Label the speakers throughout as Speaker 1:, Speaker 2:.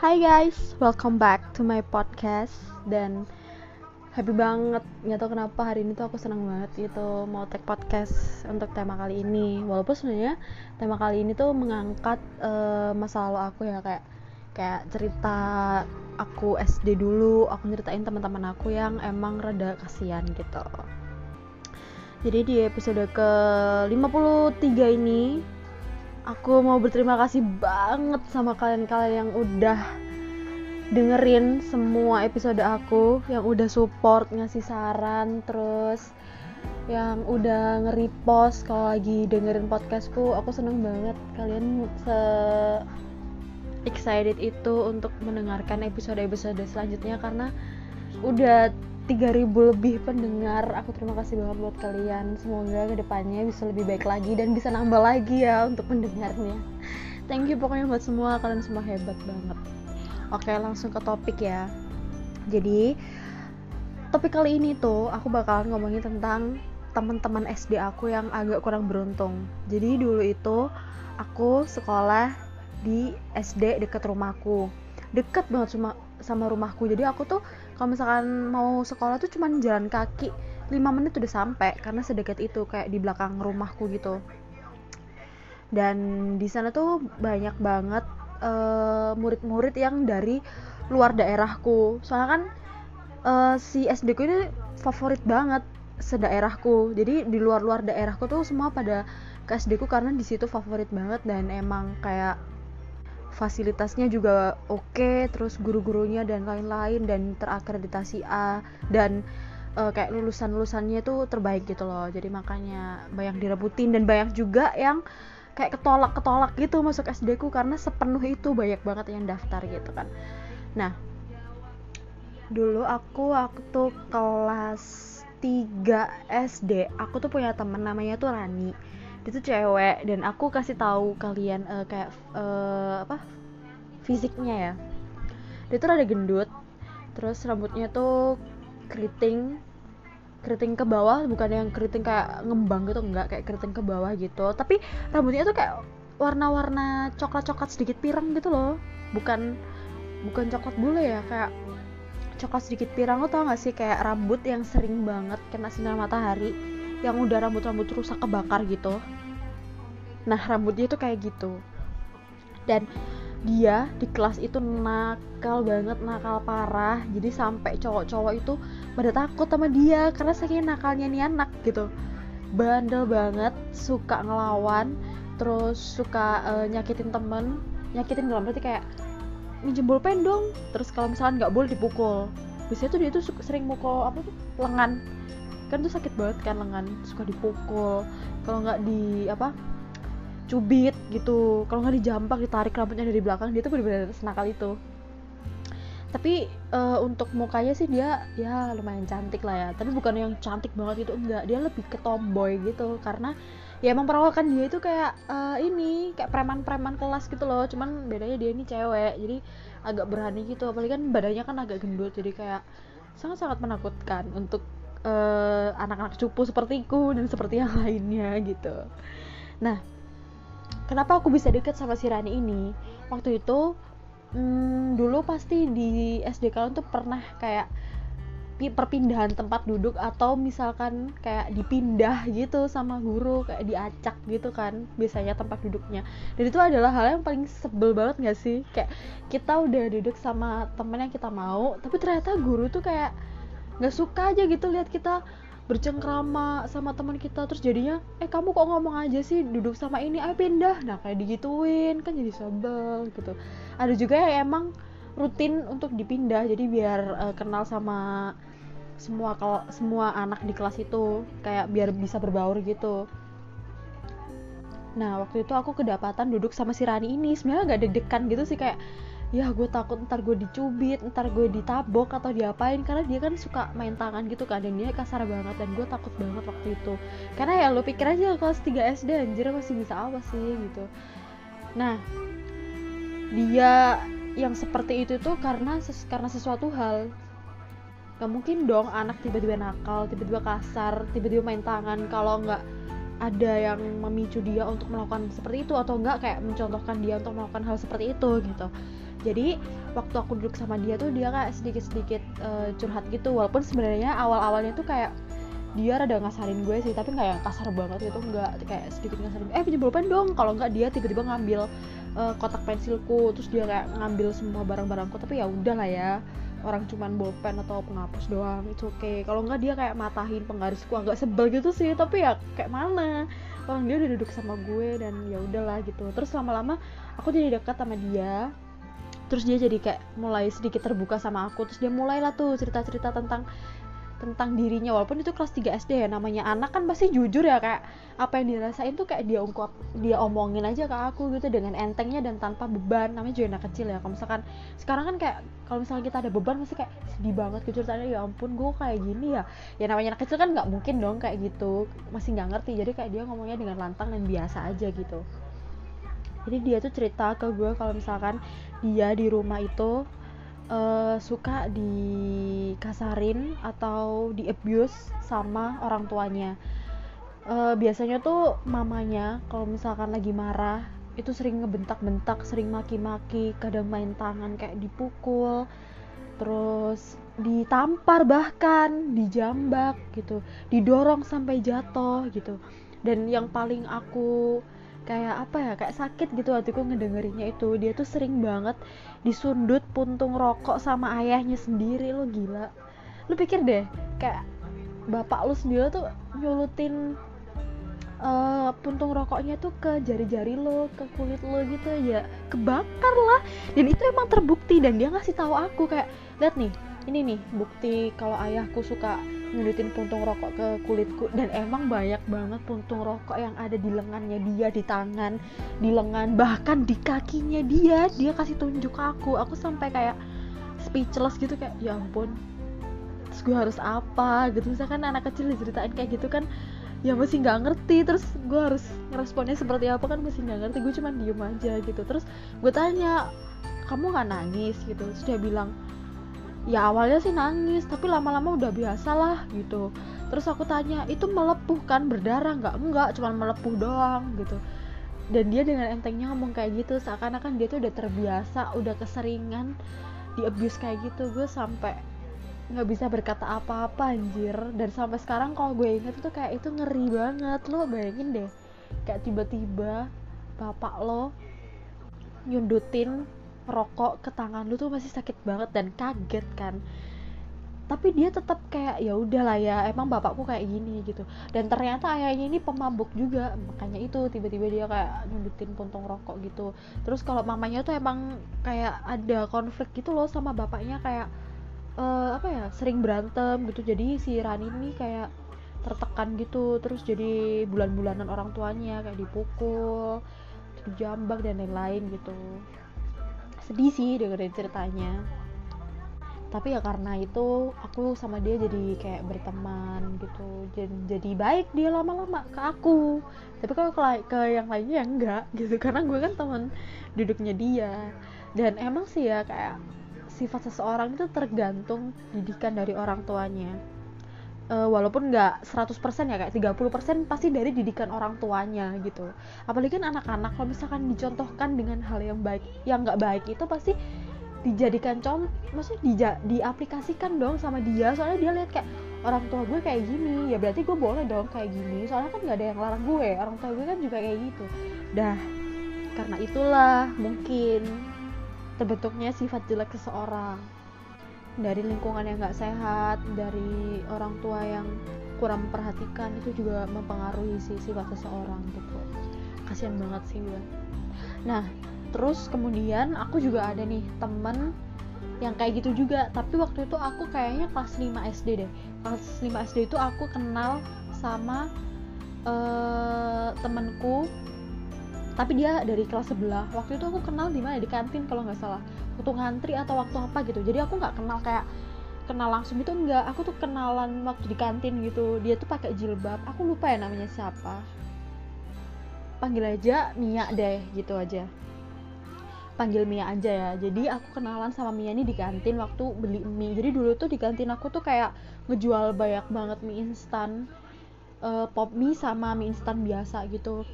Speaker 1: Hai guys, welcome back to my podcast. Dan happy banget nggak tau kenapa hari ini tuh aku senang banget gitu mau take podcast untuk tema kali ini. Walaupun sebenarnya tema kali ini tuh mengangkat uh, masa aku ya kayak kayak cerita aku SD dulu aku ceritain teman-teman aku yang emang rada kasihan gitu. Jadi di episode ke 53 ini aku mau berterima kasih banget sama kalian-kalian yang udah dengerin semua episode aku yang udah support ngasih saran terus yang udah nge-repost. Kalau lagi dengerin podcastku aku seneng banget kalian se excited itu untuk mendengarkan episode-episode selanjutnya karena udah 3000 lebih pendengar. Aku terima kasih banget buat kalian. Semoga ke depannya bisa lebih baik lagi dan bisa nambah lagi ya untuk pendengarnya. Thank you pokoknya buat semua. Kalian semua hebat banget. Oke langsung ke topik ya. Jadi topik kali ini tuh aku bakalan ngomongin tentang teman-teman SD aku yang agak kurang beruntung. Jadi dulu itu aku sekolah di SD deket rumahku. Deket banget cuma sama rumahku. Jadi aku tuh kalau misalkan mau sekolah tuh cuman jalan kaki 5 menit udah sampai karena sedekat itu kayak di belakang rumahku gitu. Dan di sana tuh banyak banget murid murid-murid yang dari luar daerahku. Soalnya kan uh, si SD ku ini favorit banget sedaerahku. Jadi di luar-luar daerahku tuh semua pada ke SD ku karena di situ favorit banget dan emang kayak fasilitasnya juga oke okay, terus guru-gurunya dan lain-lain dan terakreditasi A dan uh, kayak lulusan-lulusannya itu terbaik gitu loh. Jadi makanya banyak direbutin dan banyak juga yang kayak ketolak-ketolak gitu masuk SD ku karena sepenuh itu banyak banget yang daftar gitu kan. Nah dulu aku waktu kelas 3 SD aku tuh punya temen namanya tuh Rani dia tuh cewek dan aku kasih tahu kalian uh, kayak uh, apa fisiknya ya. Dia tuh rada gendut terus rambutnya tuh keriting keriting ke bawah bukan yang keriting kayak ngembang gitu enggak kayak keriting ke bawah gitu. Tapi rambutnya tuh kayak warna-warna coklat-coklat sedikit pirang gitu loh. Bukan bukan coklat bule ya kayak coklat sedikit pirang lo tau gak sih? Kayak rambut yang sering banget kena sinar matahari yang udah rambut-rambut rusak kebakar gitu. Nah rambutnya itu kayak gitu. Dan dia di kelas itu nakal banget nakal parah. Jadi sampai cowok-cowok itu pada takut sama dia karena saking nakalnya nih anak gitu. Bandel banget suka ngelawan terus suka uh, nyakitin temen. Nyakitin dalam berarti kayak minjem bolpen dong. Terus kalau misalkan nggak boleh dipukul. Biasanya tuh dia tuh sering mukul apa tuh? Lengan kan tuh sakit banget kan lengan suka dipukul. Kalau nggak di apa cubit gitu. Kalau nggak dijampak ditarik rambutnya dari belakang dia tuh benar-benar senakal itu. Tapi uh, untuk mukanya sih dia ya lumayan cantik lah ya. Tapi bukan yang cantik banget gitu enggak. Dia lebih ke tomboy gitu. Karena ya emang perawakan dia itu kayak uh, ini kayak preman-preman kelas gitu loh. Cuman bedanya dia ini cewek jadi agak berani gitu. Apalagi kan badannya kan agak gendut jadi kayak sangat-sangat menakutkan untuk uh, anak-anak cupu sepertiku dan seperti yang lainnya gitu. Nah kenapa aku bisa deket sama si Rani ini? Waktu itu hmm, dulu pasti di SD kalian tuh pernah kayak perpindahan tempat duduk atau misalkan kayak dipindah gitu sama guru kayak diacak gitu kan biasanya tempat duduknya. Dan itu adalah hal yang paling sebel banget gak sih? Kayak kita udah duduk sama temen yang kita mau tapi ternyata guru tuh kayak nggak suka aja gitu lihat kita bercengkrama sama teman kita terus jadinya eh kamu kok ngomong aja sih duduk sama ini? Ayo pindah. Nah kayak digituin kan jadi sebel gitu. Ada juga yang emang rutin untuk dipindah jadi biar uh, kenal sama semua kalau semua anak di kelas itu kayak biar bisa berbaur gitu. Nah waktu itu aku kedapatan duduk sama si Rani ini sebenarnya nggak deg-degan gitu sih kayak ya gue takut ntar gue dicubit ntar gue ditabok atau diapain karena dia kan suka main tangan gitu kan dan dia kasar banget dan gue takut banget waktu itu. Karena ya lo pikir aja kelas 3 SD anjir masih bisa apa sih gitu. Nah dia yang seperti itu tuh karena ses karena sesuatu hal. Gak mungkin dong anak tiba-tiba nakal tiba-tiba kasar tiba-tiba main tangan kalau nggak ada yang memicu dia untuk melakukan seperti itu atau enggak kayak mencontohkan dia untuk melakukan hal seperti itu gitu jadi waktu aku duduk sama dia tuh dia kayak sedikit-sedikit uh, curhat gitu. Walaupun sebenarnya awal-awalnya tuh kayak dia rada ngasarin gue sih tapi yang kasar banget gitu. Nggak kayak sedikit ngasarin eh punya pulpen dong. Kalau nggak dia tiba-tiba ngambil uh, kotak pensilku. Terus dia kayak ngambil semua barang-barangku. Tapi ya udah lah ya orang cuman bolpen atau penghapus doang itu oke okay. kalau nggak dia kayak matahin penggarisku. Agak sebel gitu sih tapi ya kayak mana? Orang dia udah duduk sama gue dan ya udahlah gitu. Terus lama-lama aku jadi dekat sama dia terus dia jadi kayak mulai sedikit terbuka sama aku. Terus dia mulailah tuh cerita-cerita tentang tentang dirinya. Walaupun itu kelas 3 SD ya namanya anak kan pasti jujur ya kayak apa yang dirasain tuh kayak dia ungkap dia omongin aja ke aku gitu dengan entengnya dan tanpa beban. Namanya juga anak kecil ya kalau misalkan sekarang kan kayak kalau misalnya kita ada beban pasti kayak sedih banget gitu ceritanya ya ampun gue kayak gini ya. Ya namanya anak kecil kan nggak mungkin dong kayak gitu. Masih nggak ngerti jadi kayak dia ngomongnya dengan lantang dan biasa aja gitu jadi dia tuh cerita ke gue kalau misalkan dia di rumah itu uh, suka dikasarin atau di abuse sama orang tuanya. Uh, biasanya tuh mamanya kalau misalkan lagi marah itu sering ngebentak-bentak sering maki-maki kadang main tangan kayak dipukul terus ditampar bahkan dijambak gitu didorong sampai jatuh gitu. Dan yang paling aku kayak apa ya kayak sakit gitu hatiku ngedengerinnya itu. Dia tuh sering banget disundut puntung rokok sama ayahnya sendiri. Lo gila. Lu pikir deh kayak bapak lu sendiri tuh nyulutin uh, puntung rokoknya tuh ke jari-jari lo ke kulit lo gitu ya. Kebakar lah. Dan itu emang terbukti dan dia ngasih tahu aku kayak lihat nih ini nih bukti kalau ayahku suka nyudutin puntung rokok ke kulitku. Dan emang banyak banget puntung rokok yang ada di lengannya dia di tangan di lengan bahkan di kakinya dia. Dia kasih tunjuk aku. Aku sampai kayak speechless gitu kayak ya ampun terus gue harus apa? Gitu. Misalkan anak kecil diceritain kayak gitu kan ya masih nggak ngerti. Terus gue harus ngeresponnya seperti apa kan masih nggak ngerti. Gue cuma diem aja gitu. Terus gue tanya kamu nggak nangis? Gitu. Terus dia bilang ya awalnya sih nangis tapi lama-lama udah biasa lah gitu. Terus aku tanya itu melepuh kan? Berdarah nggak? Enggak cuma melepuh doang gitu. Dan dia dengan entengnya ngomong kayak gitu seakan-akan dia tuh udah terbiasa udah keseringan di abuse kayak gitu. Gue sampai nggak bisa berkata apa-apa anjir. Dan sampai sekarang kalau gue inget tuh kayak itu ngeri banget. Lo bayangin deh kayak tiba-tiba bapak lo nyundutin rokok ke tangan lu tuh masih sakit banget dan kaget kan. Tapi dia tetap kayak ya udahlah ya emang bapakku kayak gini gitu. Dan ternyata ayahnya ini pemabuk juga makanya itu tiba-tiba dia kayak nyundutin puntung rokok gitu. Terus kalau mamanya tuh emang kayak ada konflik gitu loh sama bapaknya kayak uh, apa ya sering berantem gitu. Jadi si Rani ini kayak tertekan gitu terus jadi bulan-bulanan orang tuanya kayak dipukul dijambak dan lain-lain gitu sedih sih dengerin ceritanya. Tapi ya karena itu aku sama dia jadi kayak berteman gitu. Jadi, jadi baik dia lama-lama ke aku. Tapi kalau ke, ke yang lainnya ya enggak gitu. Karena gue kan teman duduknya dia. Dan emang sih ya kayak sifat seseorang itu tergantung didikan dari orang tuanya uh, walaupun nggak 100% ya kayak 30% pasti dari didikan orang tuanya gitu. Apalagi kan anak-anak kalau misalkan dicontohkan dengan hal yang baik yang nggak baik itu pasti dijadikan contoh maksudnya dija, diaplikasikan dong sama dia. Soalnya dia lihat kayak orang tua gue kayak gini ya berarti gue boleh dong kayak gini. Soalnya kan nggak ada yang larang gue orang tua gue kan juga kayak gitu. Dah karena itulah mungkin terbentuknya sifat jelek seseorang dari lingkungan yang nggak sehat dari orang tua yang kurang memperhatikan itu juga mempengaruhi si sifat seseorang gitu. Kasihan banget sih gue. Nah terus kemudian aku juga ada nih temen yang kayak gitu juga. Tapi waktu itu aku kayaknya kelas 5 SD deh. Kelas 5 SD itu aku kenal sama uh, temenku. Tapi dia dari kelas sebelah. Waktu itu aku kenal di mana? Di kantin kalau nggak salah waktu ngantri atau waktu apa gitu. Jadi aku nggak kenal kayak kenal langsung gitu enggak aku tuh kenalan waktu di kantin gitu. Dia tuh pakai jilbab. Aku lupa ya namanya siapa. Panggil aja Mia deh gitu aja. Panggil Mia aja ya. Jadi aku kenalan sama Mia ini di kantin waktu beli mie. Jadi dulu tuh di kantin aku tuh kayak ngejual banyak banget mie instan uh, pop mie sama mie instan biasa gitu.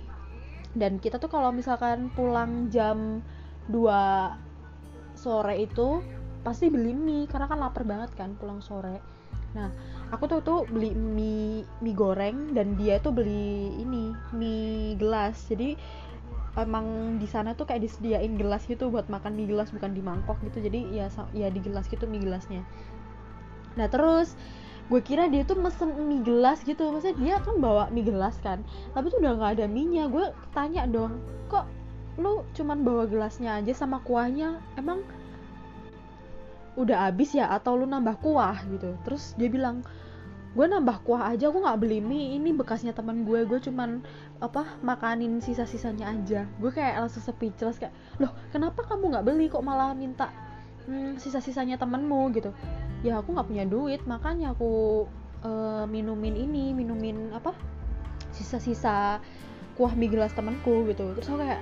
Speaker 1: Dan kita tuh kalau misalkan pulang jam 2 sore itu pasti beli mie karena kan lapar banget kan pulang sore. Nah aku tuh tuh beli mie mie goreng dan dia tuh beli ini mie gelas. Jadi emang di sana tuh kayak disediain gelas gitu buat makan mie gelas bukan di mangkok gitu. Jadi ya ya di gelas gitu mie gelasnya. Nah terus gue kira dia tuh mesen mie gelas gitu. Maksudnya dia kan bawa mie gelas kan tapi tuh udah nggak ada minyak gue tanya dong kok lu cuman bawa gelasnya aja sama kuahnya emang udah habis ya? Atau lu nambah kuah gitu? Terus dia bilang gue nambah kuah aja gue nggak beli mie. Ini bekasnya teman gue gue cuman apa makanin sisa-sisanya aja. Gue kayak langsung speechless kayak loh kenapa kamu nggak beli kok malah minta hmm, sisa-sisanya temenmu? Gitu. Ya aku nggak punya duit makanya aku uh, minumin ini minumin apa sisa-sisa kuah mie gelas temanku gitu. Terus aku kayak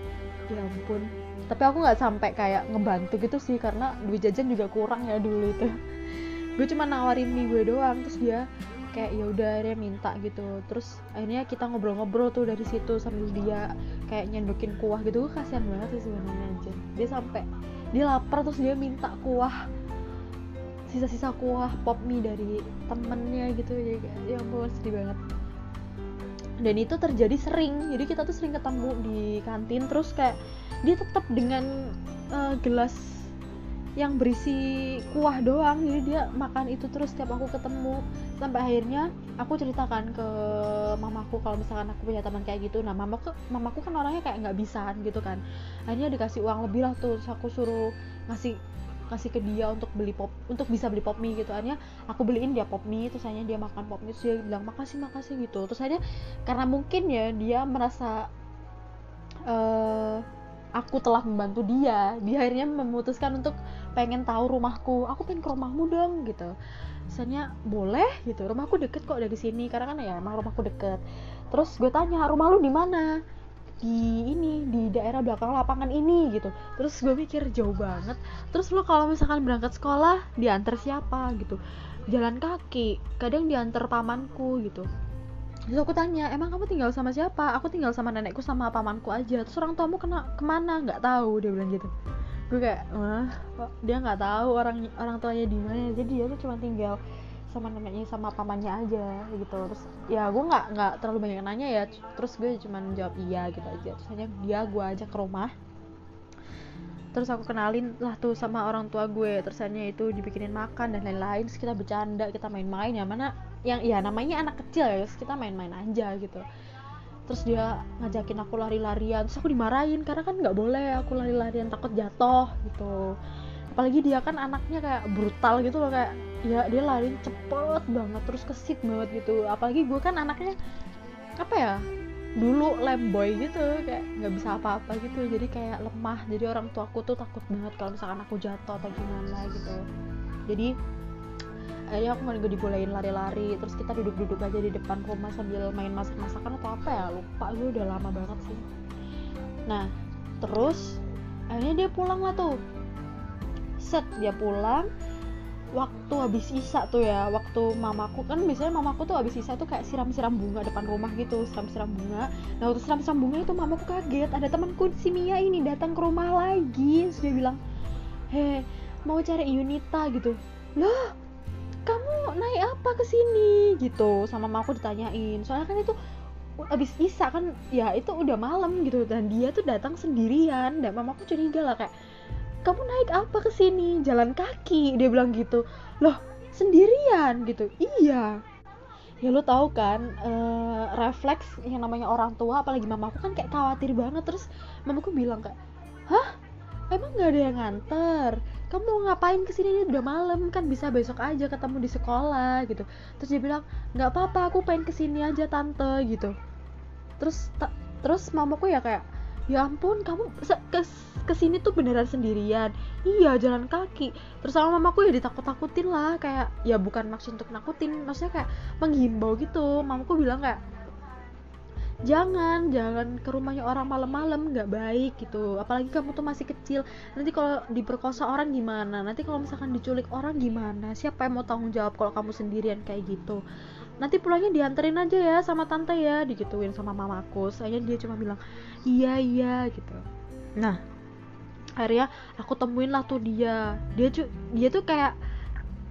Speaker 1: ya ampun. Tapi aku nggak sampai kayak ngebantu gitu sih karena duit jajan juga kurang ya dulu itu. Gue cuma nawarin mie gue doang terus dia kayak ya udah dia minta gitu. Terus akhirnya kita ngobrol-ngobrol tuh dari situ sambil dia kayak nyendokin kuah gitu. Gue kasihan banget sih sebenarnya aja dia sampai dia lapar terus dia minta kuah sisa-sisa kuah pop mie dari temennya gitu. Ya ya ampun sedih banget dan itu terjadi sering. Jadi kita tuh sering ketemu di kantin terus kayak dia tetap dengan uh, gelas yang berisi kuah doang. Jadi dia makan itu terus setiap aku ketemu. Sampai akhirnya aku ceritakan ke mamaku kalau misalkan aku punya teman kayak gitu. Nah mamaku mamaku kan orangnya kayak nggak bisaan gitu kan. Akhirnya dikasih uang lebih lah tuh. Terus aku suruh ngasih kasih ke dia untuk beli pop untuk bisa beli pop mie gitu. Akhirnya aku beliin dia pop mie terus akhirnya dia makan pop mie terus dia bilang makasih makasih gitu. Terus akhirnya karena mungkin ya dia merasa uh, aku telah membantu dia dia akhirnya memutuskan untuk pengen tahu rumahku. Aku pengen ke rumahmu dong gitu. Misalnya boleh gitu. Rumahku deket kok dari sini karena kan ya emang rumahku deket. Terus gue tanya rumah lu di mana di ini di daerah belakang lapangan ini gitu. Terus gue mikir jauh banget. Terus lo kalau misalkan berangkat sekolah diantar siapa gitu? Jalan kaki kadang diantar pamanku gitu. Terus aku tanya emang kamu tinggal sama siapa? Aku tinggal sama nenekku sama pamanku aja. Terus orang tuamu kena ke mana? Nggak tahu dia bilang gitu. Gue kayak wah dia nggak tahu orang orang tuanya di mana? Jadi dia tuh cuma tinggal sama neneknya sama pamannya aja gitu. Terus ya gue nggak nggak terlalu banyak nanya ya. Terus gue cuma jawab iya gitu aja. Terus hanya dia gue ajak ke rumah. Terus aku kenalin lah tuh sama orang tua gue. Terus hanya itu dibikinin makan dan lain-lain. Terus kita bercanda kita main-main. Ya mana yang ya namanya anak kecil ya terus kita main-main aja gitu. Terus dia ngajakin aku lari-larian. Terus aku dimarahin karena kan nggak boleh aku lari-larian takut jatuh gitu. Apalagi dia kan anaknya kayak brutal gitu loh kayak ya dia lari cepet banget terus kesit banget gitu. Apalagi gue kan anaknya apa ya dulu lemboy gitu kayak nggak bisa apa-apa gitu. Jadi kayak lemah. Jadi orang tua aku tuh takut banget kalau misalkan aku jatuh atau gimana gitu. Jadi akhirnya aku nggak dibolehin lari-lari. Terus kita duduk-duduk aja di depan rumah sambil main masak-masakan atau apa ya lupa. Gue udah lama banget sih. Nah terus akhirnya dia pulang lah tuh. Set dia pulang waktu habis isa tuh ya waktu mamaku kan biasanya mamaku tuh habis isa tuh kayak siram-siram bunga depan rumah gitu siram-siram bunga. Nah waktu siram-siram bunga itu mamaku kaget ada temanku si Mia ini datang ke rumah lagi terus dia bilang heh mau cari Yunita gitu. Loh kamu naik apa ke sini? Gitu sama mamaku ditanyain. Soalnya kan itu abis isa kan ya itu udah malam gitu dan dia tuh datang sendirian dan mamaku curiga lah kayak kamu naik apa ke sini? Jalan kaki. Dia bilang gitu. Loh sendirian gitu. Iya. Ya lo tau kan uh, refleks yang namanya orang tua apalagi mamaku kan kayak khawatir banget. Terus mamaku bilang kayak hah? Emang nggak ada yang nganter? Kamu mau ngapain ke sini ini udah malam. Kan bisa besok aja ketemu di sekolah gitu. Terus dia bilang nggak apa-apa aku pengen ke sini aja tante gitu. Terus terus mamaku ya kayak ya ampun kamu ke ke sini tuh beneran sendirian. Iya jalan kaki. Terus sama mamaku ya ditakut-takutin lah kayak ya bukan maksud untuk nakutin maksudnya kayak menghimbau gitu. Mamaku bilang kayak jangan jangan ke rumahnya orang malam-malam nggak baik gitu. Apalagi kamu tuh masih kecil. Nanti kalau diperkosa orang gimana? Nanti kalau misalkan diculik orang gimana? Siapa yang mau tanggung jawab kalau kamu sendirian kayak gitu? Nanti pulangnya dianterin aja ya sama tante ya digituin sama mamaku. Saya dia cuma bilang iya iya gitu. Nah akhirnya aku temuin lah tuh dia. Dia tuh dia tuh kayak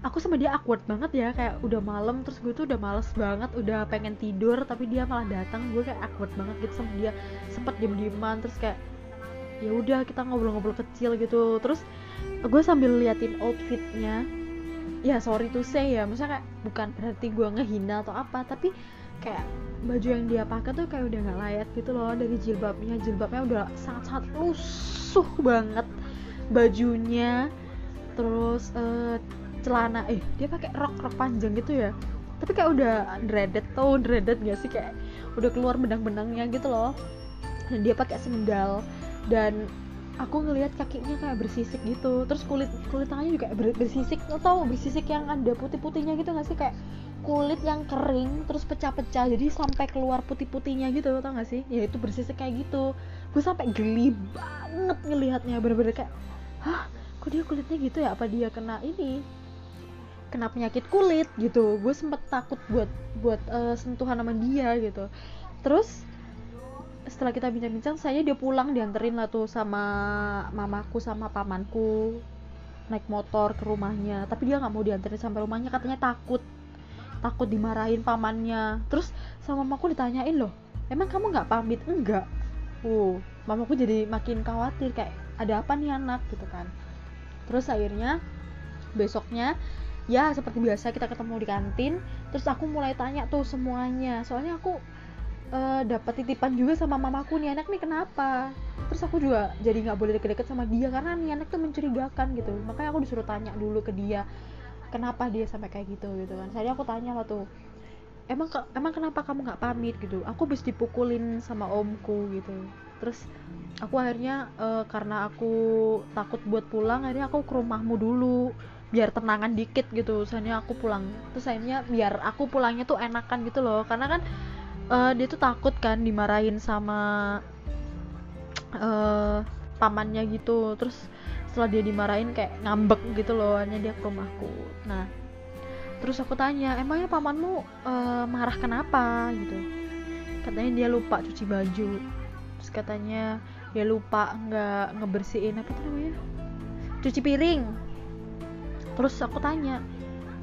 Speaker 1: aku sama dia awkward banget ya kayak udah malam terus gue tuh udah males banget udah pengen tidur tapi dia malah datang gue kayak awkward banget gitu sama dia. Sempet diem dieman terus kayak ya udah kita ngobrol-ngobrol kecil gitu. Terus gue sambil liatin outfitnya ya sorry to say ya maksudnya kayak bukan berarti gue ngehina atau apa tapi kayak baju yang dia pakai tuh kayak udah nggak layak gitu loh dari jilbabnya. Jilbabnya udah sangat-sangat lusuh banget bajunya terus uh, celana eh dia pakai rok rok panjang gitu ya. Tapi kayak udah dreaded tau dreaded gak sih? Kayak udah keluar benang-benangnya gitu loh. Dan dia pakai sendal dan aku ngelihat kakinya kayak bersisik gitu. Terus kulit kulit tangannya juga bersisik. Tau bersisik yang ada putih-putihnya gitu gak sih? Kayak kulit yang kering terus pecah-pecah. Jadi sampai keluar putih-putihnya gitu tau gak sih? Ya itu bersisik kayak gitu gue sampai geli banget ngelihatnya bener-bener kayak hah kok dia kulitnya gitu ya? Apa dia kena ini? Kena penyakit kulit gitu. Gue sempet takut buat buat uh, sentuhan sama dia gitu. Terus setelah kita bincang-bincang saya dia pulang dianterin lah tuh sama mamaku sama pamanku naik motor ke rumahnya. Tapi dia nggak mau dianterin sampai rumahnya katanya takut. Takut dimarahin pamannya. Terus sama mamaku ditanyain loh emang kamu nggak pamit? Enggak uh mamaku jadi makin khawatir kayak ada apa nih anak? gitu kan. Terus akhirnya besoknya ya seperti biasa kita ketemu di kantin terus aku mulai tanya tuh semuanya. Soalnya aku uh, dapat titipan juga sama mamaku nih anak nih kenapa? Terus aku juga jadi nggak boleh deket-deket sama dia karena nih anak tuh mencurigakan gitu. Makanya aku disuruh tanya dulu ke dia kenapa dia sampai kayak gitu gitu kan. Saya aku tanya lah tuh emang emang kenapa kamu nggak pamit? gitu. Aku bisa dipukulin sama omku gitu. Terus aku akhirnya uh, karena aku takut buat pulang akhirnya aku ke rumahmu dulu biar tenangan dikit gitu. Soalnya aku pulang terus akhirnya biar aku pulangnya tuh enakan gitu loh. Karena kan uh, dia tuh takut kan dimarahin sama uh, pamannya gitu. Terus setelah dia dimarahin kayak ngambek gitu loh hanya dia ke rumahku. Nah terus aku tanya emangnya pamanmu uh, marah kenapa? Gitu. Katanya dia lupa cuci baju. Terus katanya dia lupa nggak ngebersihin apa tuh namanya? Cuci piring. Terus aku tanya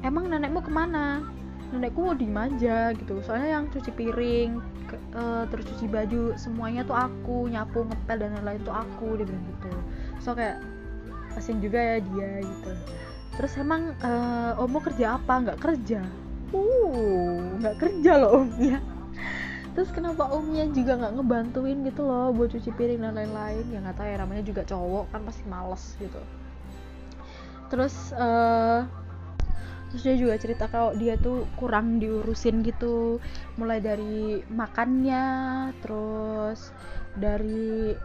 Speaker 1: emang nenekmu ke mana? Nenekku mau diem aja gitu. Soalnya yang cuci piring ke, uh, terus cuci baju semuanya tuh aku nyapu ngepel dan lain-lain tuh aku dia bilang gitu. So kayak kasian juga ya dia gitu terus emang uh, om mau kerja apa? Nggak kerja? Uh nggak kerja loh omnya terus kenapa omnya juga nggak ngebantuin gitu loh buat cuci piring dan lain-lain? Ya nggak tahu ya namanya juga cowok kan pasti males gitu. Terus uh, terus dia juga cerita kalau dia tuh kurang diurusin gitu. Mulai dari makannya terus dari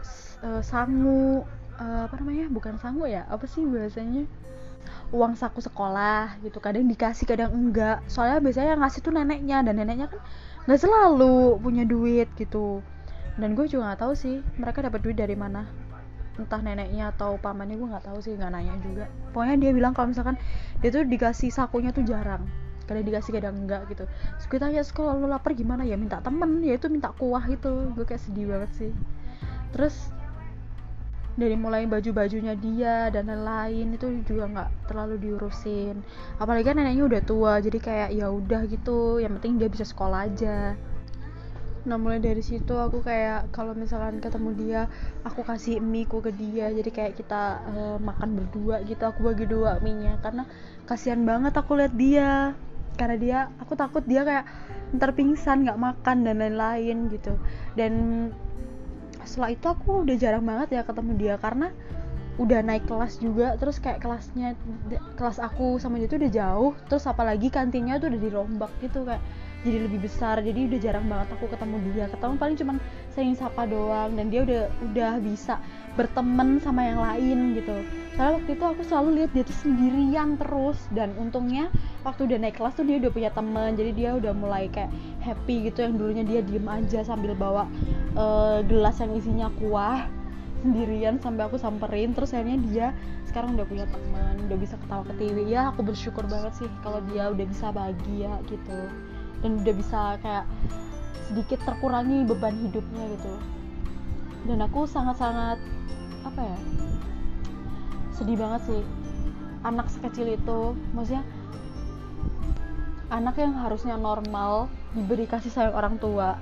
Speaker 1: uh, sangu uh, apa namanya? Bukan sangu ya apa sih bahasanya uang saku sekolah gitu. Kadang dikasih kadang enggak. Soalnya biasanya yang ngasih tuh neneknya dan neneknya kan nggak selalu punya duit gitu. Dan gue juga nggak tahu sih mereka dapat duit dari mana. Entah neneknya atau pamannya gue nggak tahu sih nggak nanya juga. Pokoknya dia bilang kalau misalkan dia tuh dikasih sakunya tuh jarang. Kadang dikasih kadang enggak gitu. Terus gue tanya kalau lo lapar gimana? Ya minta temen ya itu minta kuah itu gue kayak sedih banget sih. Terus dari mulai baju-bajunya dia dan lain-lain itu juga nggak terlalu diurusin. Apalagi kan neneknya udah tua jadi kayak ya udah gitu yang penting dia bisa sekolah aja. Nah mulai dari situ aku kayak kalau misalkan ketemu dia aku kasih mie ku ke dia jadi kayak kita uh, makan berdua gitu aku bagi dua mie nya karena kasihan banget aku lihat dia karena dia aku takut dia kayak ntar pingsan nggak makan dan lain-lain gitu. Dan setelah itu aku udah jarang banget ya ketemu dia karena udah naik kelas juga terus kayak kelasnya kelas aku sama dia tuh udah jauh terus apalagi kantinnya tuh udah dirombak gitu kayak jadi lebih besar jadi udah jarang banget aku ketemu dia. Ketemu paling cuman sering sapa doang dan dia udah udah bisa berteman sama yang lain gitu. Soalnya waktu itu aku selalu lihat dia tuh sendirian terus dan untungnya waktu udah naik kelas tuh dia udah punya temen jadi dia udah mulai kayak happy gitu yang dulunya dia diem aja sambil bawa uh, gelas yang isinya kuah sendirian sampai aku samperin. Terus akhirnya dia sekarang udah punya teman udah bisa ketawa ke TV ya aku bersyukur banget sih kalau dia udah bisa bahagia gitu. Dan udah bisa kayak sedikit terkurangi beban hidupnya gitu. Dan aku sangat-sangat apa ya sedih banget sih. Anak sekecil itu maksudnya anak yang harusnya normal diberi kasih sayang orang tua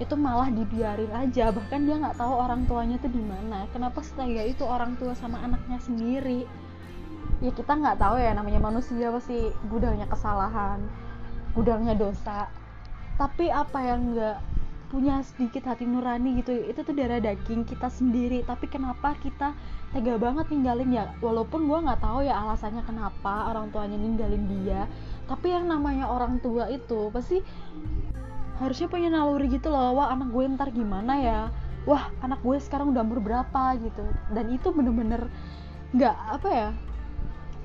Speaker 1: itu malah dibiarin aja. Bahkan dia nggak tahu orang tuanya tuh di mana. Kenapa setega itu orang tua sama anaknya sendiri? Ya kita nggak tahu ya namanya manusia pasti gudangnya kesalahan gudangnya dosa. Tapi apa yang nggak punya sedikit hati nurani gitu itu tuh darah daging kita sendiri. Tapi kenapa kita tega banget ninggalin ya? Walaupun gue nggak tahu ya alasannya kenapa orang tuanya ninggalin dia. Tapi yang namanya orang tua itu pasti harusnya punya naluri gitu loh wah anak gue ntar gimana ya? Wah anak gue sekarang udah umur berapa? gitu. Dan itu bener-bener nggak apa ya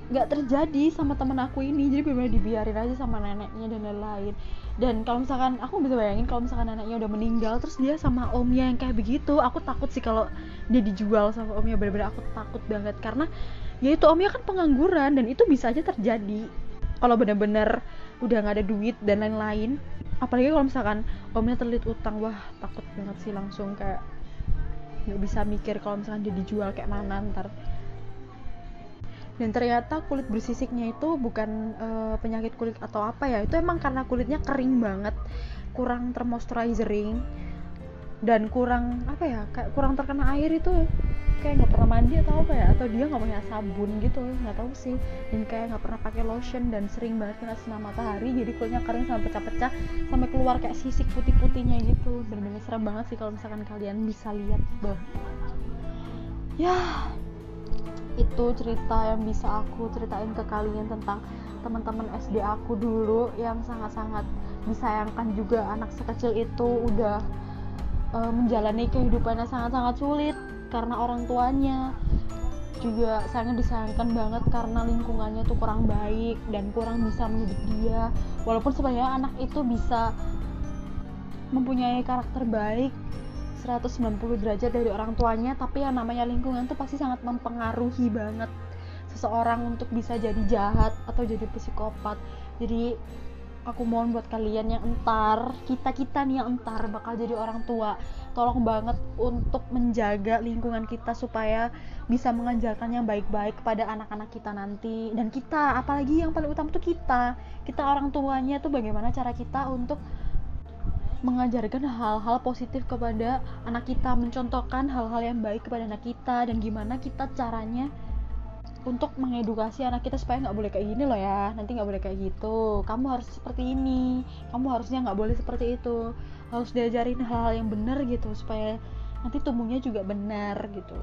Speaker 1: nggak terjadi sama temen aku ini. Jadi bener-bener dibiarin aja sama neneknya dan lain-lain. Dan kalau misalkan aku bisa bayangin kalau misalkan neneknya udah meninggal terus dia sama omnya yang kayak begitu aku takut sih kalau dia dijual sama omnya. Bener-bener aku takut banget karena ya itu omnya kan pengangguran dan itu bisa aja terjadi. Kalau bener-bener udah nggak ada duit dan lain-lain apalagi kalau misalkan omnya terlilit utang wah takut banget sih langsung kayak nggak bisa mikir kalau misalkan dia dijual kayak mana ntar. Dan ternyata kulit bersisiknya itu bukan uh, penyakit kulit atau apa ya itu emang karena kulitnya kering banget kurang termoisturizing dan kurang apa ya kayak kurang terkena air itu kayak nggak pernah mandi atau apa ya? Atau dia nggak punya sabun gitu nggak tahu sih. Dan kayak nggak pernah pakai lotion dan sering banget kena sinar matahari jadi kulitnya kering sampai pecah-pecah sampai keluar kayak sisik putih-putihnya gitu. Bener-bener serem banget sih kalau misalkan kalian bisa lihat bah. Ya itu cerita yang bisa aku ceritain ke kalian tentang teman-teman SD aku dulu yang sangat-sangat disayangkan juga anak sekecil itu udah uh, menjalani kehidupannya sangat-sangat sulit karena orang tuanya juga sangat disayangkan banget karena lingkungannya tuh kurang baik dan kurang bisa mendidik dia. Walaupun sebenarnya anak itu bisa mempunyai karakter baik 190 derajat dari orang tuanya tapi yang namanya lingkungan tuh pasti sangat mempengaruhi banget seseorang untuk bisa jadi jahat atau jadi psikopat. Jadi aku mohon buat kalian yang entar kita kita nih yang entar bakal jadi orang tua tolong banget untuk menjaga lingkungan kita supaya bisa mengajarkan yang baik-baik kepada anak-anak kita nanti. Dan kita apalagi yang paling utama tuh kita. Kita orang tuanya tuh bagaimana cara kita untuk mengajarkan hal-hal positif kepada anak kita mencontohkan hal-hal yang baik kepada anak kita dan gimana kita caranya untuk mengedukasi anak kita supaya nggak boleh kayak gini loh ya. Nanti nggak boleh kayak gitu. Kamu harus seperti ini. Kamu harusnya nggak boleh seperti itu harus diajarin hal-hal yang benar gitu supaya nanti tumbuhnya juga benar gitu.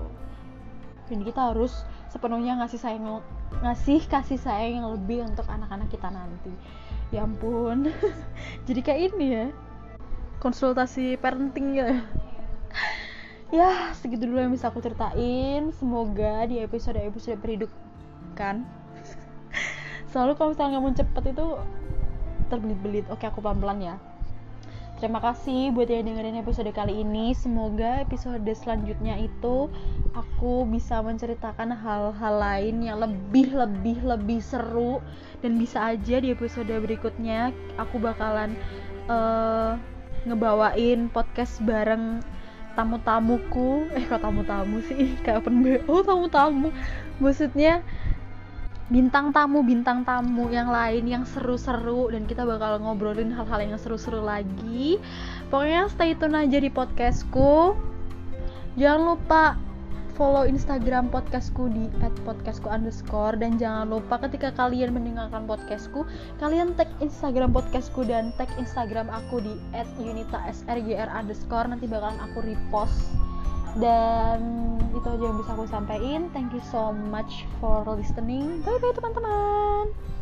Speaker 1: Dan kita harus sepenuhnya ngasih sayang ngasih kasih sayang yang lebih untuk anak-anak kita nanti. Ya ampun jadi kayak ini ya konsultasi parenting ya. Ya segitu dulu yang bisa aku ceritain. Semoga di episode episode kan selalu kalau misalnya ngomong cepet itu terbelit-belit. Oke aku pelan-pelan ya Terima kasih buat yang dengerin episode kali ini. Semoga episode selanjutnya itu aku bisa menceritakan hal-hal lain yang lebih lebih lebih seru. Dan bisa aja di episode berikutnya aku bakalan uh, ngebawain podcast bareng tamu-tamuku. Eh kok tamu-tamu sih? Kayak open BO tamu-tamu. Maksudnya bintang tamu bintang tamu yang lain yang seru-seru dan kita bakal ngobrolin hal-hal yang seru-seru lagi. Pokoknya stay tune aja di podcastku. Jangan lupa follow Instagram podcastku di @podcastku underscore dan jangan lupa ketika kalian mendengarkan podcastku kalian tag Instagram podcastku dan tag Instagram aku di @unitasrgr underscore. Nanti bakalan aku repost dan itu aja yang bisa aku sampaikan. Thank you so much for listening. Bye bye teman-teman